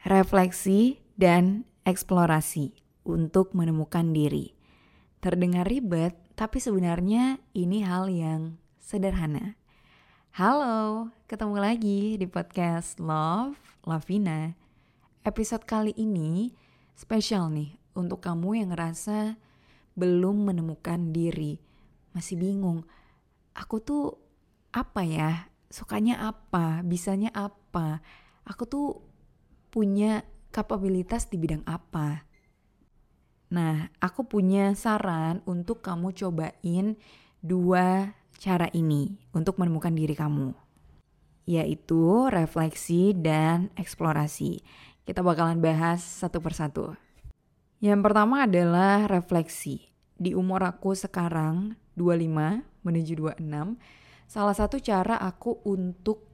Refleksi dan eksplorasi untuk menemukan diri. Terdengar ribet, tapi sebenarnya ini hal yang sederhana. Halo, ketemu lagi di podcast Love Lavina. Episode kali ini spesial nih untuk kamu yang ngerasa belum menemukan diri, masih bingung. Aku tuh apa ya? Sukanya apa? Bisanya apa? Aku tuh punya kapabilitas di bidang apa? Nah, aku punya saran untuk kamu cobain dua cara ini untuk menemukan diri kamu, yaitu refleksi dan eksplorasi. Kita bakalan bahas satu persatu. Yang pertama adalah refleksi. Di umur aku sekarang 25 menuju 26, salah satu cara aku untuk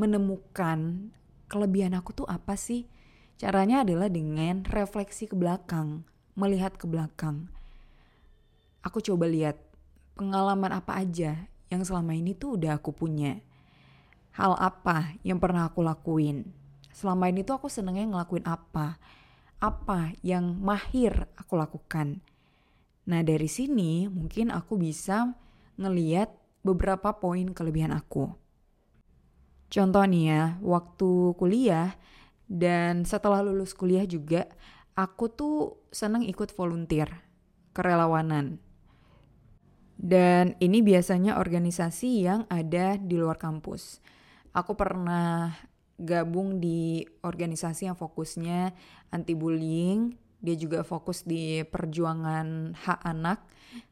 menemukan kelebihan aku tuh apa sih? Caranya adalah dengan refleksi ke belakang melihat ke belakang. Aku coba lihat pengalaman apa aja yang selama ini tuh udah aku punya. Hal apa yang pernah aku lakuin. Selama ini tuh aku senengnya ngelakuin apa. Apa yang mahir aku lakukan. Nah dari sini mungkin aku bisa ngeliat beberapa poin kelebihan aku. Contoh nih ya, waktu kuliah dan setelah lulus kuliah juga aku tuh seneng ikut volunteer, kerelawanan. Dan ini biasanya organisasi yang ada di luar kampus. Aku pernah gabung di organisasi yang fokusnya anti bullying, dia juga fokus di perjuangan hak anak,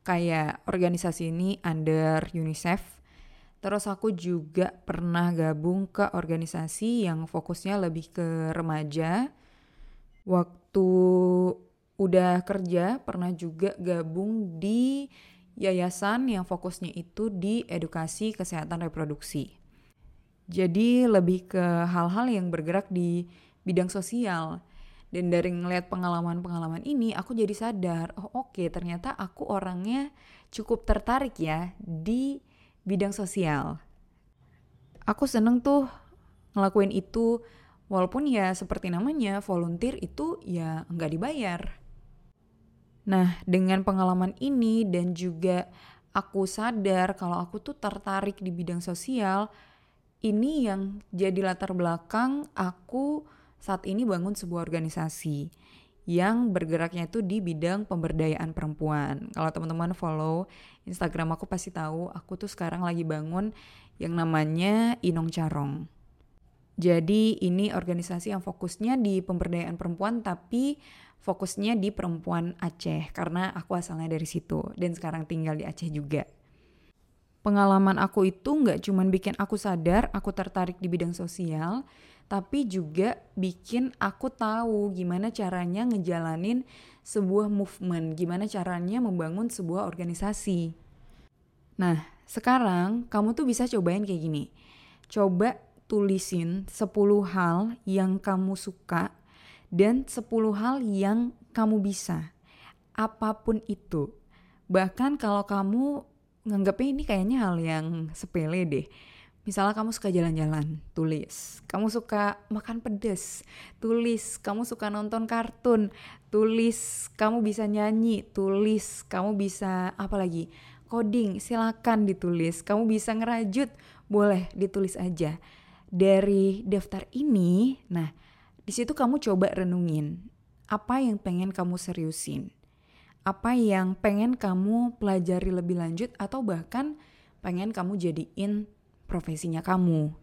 kayak organisasi ini under UNICEF. Terus aku juga pernah gabung ke organisasi yang fokusnya lebih ke remaja, waktu udah kerja pernah juga gabung di yayasan yang fokusnya itu di edukasi kesehatan reproduksi. Jadi lebih ke hal-hal yang bergerak di bidang sosial. Dan dari ngeliat pengalaman-pengalaman ini aku jadi sadar, oh oke okay, ternyata aku orangnya cukup tertarik ya di bidang sosial. Aku seneng tuh ngelakuin itu Walaupun ya seperti namanya, volunteer itu ya nggak dibayar. Nah, dengan pengalaman ini dan juga aku sadar kalau aku tuh tertarik di bidang sosial, ini yang jadi latar belakang aku saat ini bangun sebuah organisasi yang bergeraknya itu di bidang pemberdayaan perempuan. Kalau teman-teman follow Instagram aku pasti tahu, aku tuh sekarang lagi bangun yang namanya Inong Carong. Jadi ini organisasi yang fokusnya di pemberdayaan perempuan tapi fokusnya di perempuan Aceh karena aku asalnya dari situ dan sekarang tinggal di Aceh juga. Pengalaman aku itu nggak cuma bikin aku sadar aku tertarik di bidang sosial, tapi juga bikin aku tahu gimana caranya ngejalanin sebuah movement, gimana caranya membangun sebuah organisasi. Nah, sekarang kamu tuh bisa cobain kayak gini. Coba tulisin 10 hal yang kamu suka dan 10 hal yang kamu bisa. Apa pun itu. Bahkan kalau kamu nganggapnya ini kayaknya hal yang sepele deh. Misalnya kamu suka jalan-jalan, tulis. Kamu suka makan pedas, tulis. Kamu suka nonton kartun, tulis. Kamu bisa nyanyi, tulis. Kamu bisa apa lagi? Coding, silakan ditulis. Kamu bisa ngerajut, boleh ditulis aja dari daftar ini, nah di situ kamu coba renungin apa yang pengen kamu seriusin, apa yang pengen kamu pelajari lebih lanjut atau bahkan pengen kamu jadiin profesinya kamu.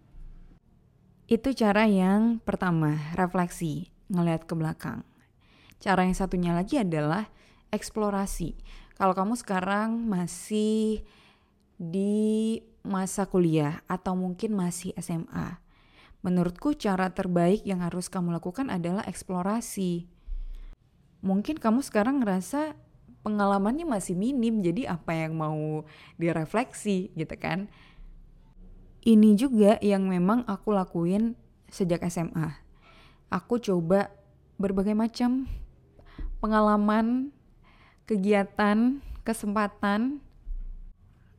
Itu cara yang pertama, refleksi, ngeliat ke belakang. Cara yang satunya lagi adalah eksplorasi. Kalau kamu sekarang masih di masa kuliah atau mungkin masih SMA. Menurutku cara terbaik yang harus kamu lakukan adalah eksplorasi. Mungkin kamu sekarang ngerasa pengalamannya masih minim, jadi apa yang mau direfleksi gitu kan? Ini juga yang memang aku lakuin sejak SMA. Aku coba berbagai macam pengalaman, kegiatan, kesempatan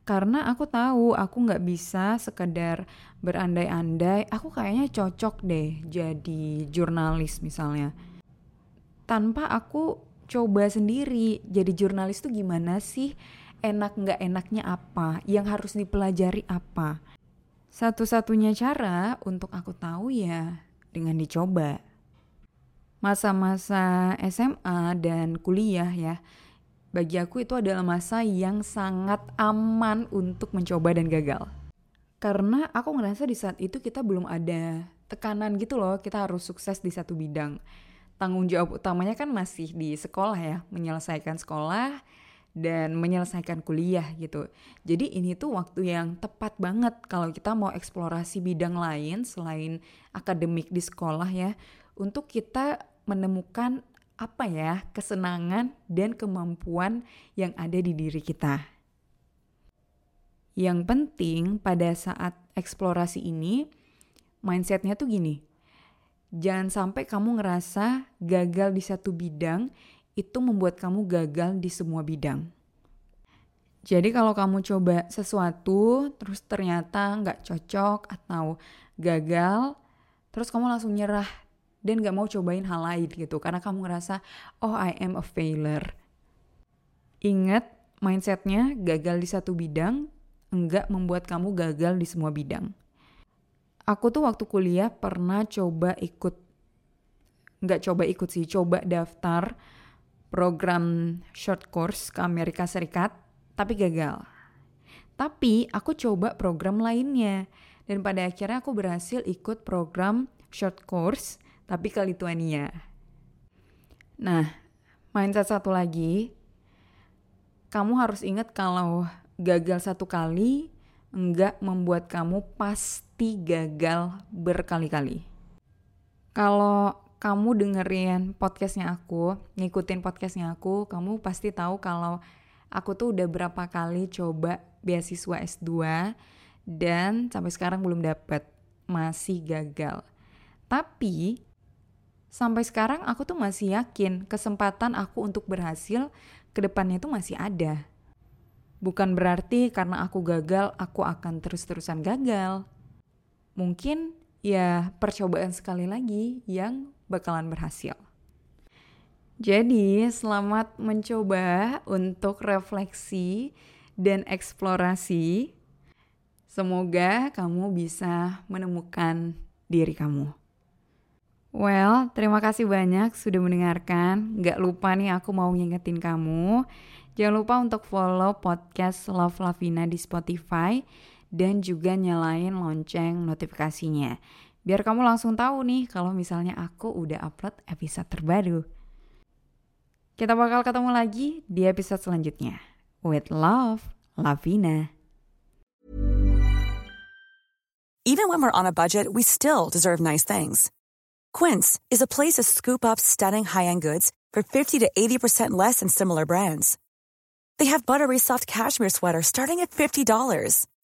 karena aku tahu aku nggak bisa sekedar berandai-andai aku kayaknya cocok deh jadi jurnalis misalnya tanpa aku coba sendiri. Jadi jurnalis tuh gimana sih? Enak nggak enaknya apa? Yang harus dipelajari apa? Satu-satunya cara untuk aku tahu ya dengan dicoba. Masa-masa SMA dan kuliah ya bagi aku itu adalah masa yang sangat aman untuk mencoba dan gagal. Karena aku ngerasa di saat itu kita belum ada tekanan gitu loh, kita harus sukses di satu bidang. Tanggung jawab utamanya kan masih di sekolah ya, menyelesaikan sekolah dan menyelesaikan kuliah gitu. Jadi ini tuh waktu yang tepat banget kalau kita mau eksplorasi bidang lain selain akademik di sekolah ya, untuk kita menemukan apa ya kesenangan dan kemampuan yang ada di diri kita. Yang penting pada saat eksplorasi ini, mindsetnya tuh gini, jangan sampai kamu ngerasa gagal di satu bidang itu membuat kamu gagal di semua bidang. Jadi kalau kamu coba sesuatu terus ternyata nggak cocok atau gagal, terus kamu langsung nyerah dan gak mau cobain hal lain gitu karena kamu ngerasa oh I am a failure. Ingat mindsetnya gagal di satu bidang enggak membuat kamu gagal di semua bidang. Aku tuh waktu kuliah pernah coba ikut nggak coba ikut sih, coba daftar program short course ke Amerika Serikat, tapi gagal. Tapi aku coba program lainnya, dan pada akhirnya aku berhasil ikut program short course tapi ke Lithuania. Nah, mindset satu lagi, kamu harus ingat kalau gagal satu kali enggak membuat kamu pasti gagal berkali-kali. Kalau kamu dengerin podcastnya aku, ngikutin podcastnya aku, kamu pasti tahu kalau aku tuh udah berapa kali coba beasiswa S2 dan sampai sekarang belum dapet, masih gagal. Tapi sampai sekarang aku tuh masih yakin kesempatan aku untuk berhasil ke depannya itu masih ada. Bukan berarti karena aku gagal, aku akan terus-terusan gagal. Mungkin ya percobaan sekali lagi yang bakalan berhasil. Jadi, selamat mencoba untuk refleksi dan eksplorasi. Semoga kamu bisa menemukan diri kamu. Well, terima kasih banyak sudah mendengarkan. Gak lupa nih aku mau ngingetin kamu. Jangan lupa untuk follow podcast Love Lavina di Spotify dan juga nyalain lonceng notifikasinya. Biar kamu langsung tahu nih kalau misalnya aku udah upload episode terbaru. Kita bakal ketemu lagi di episode selanjutnya. With love, Lavina. Even when we're on a budget, we still deserve nice things. Quince is a place to scoop up stunning high-end goods for 50 to 80% less than similar brands. They have buttery soft cashmere sweaters starting at $50,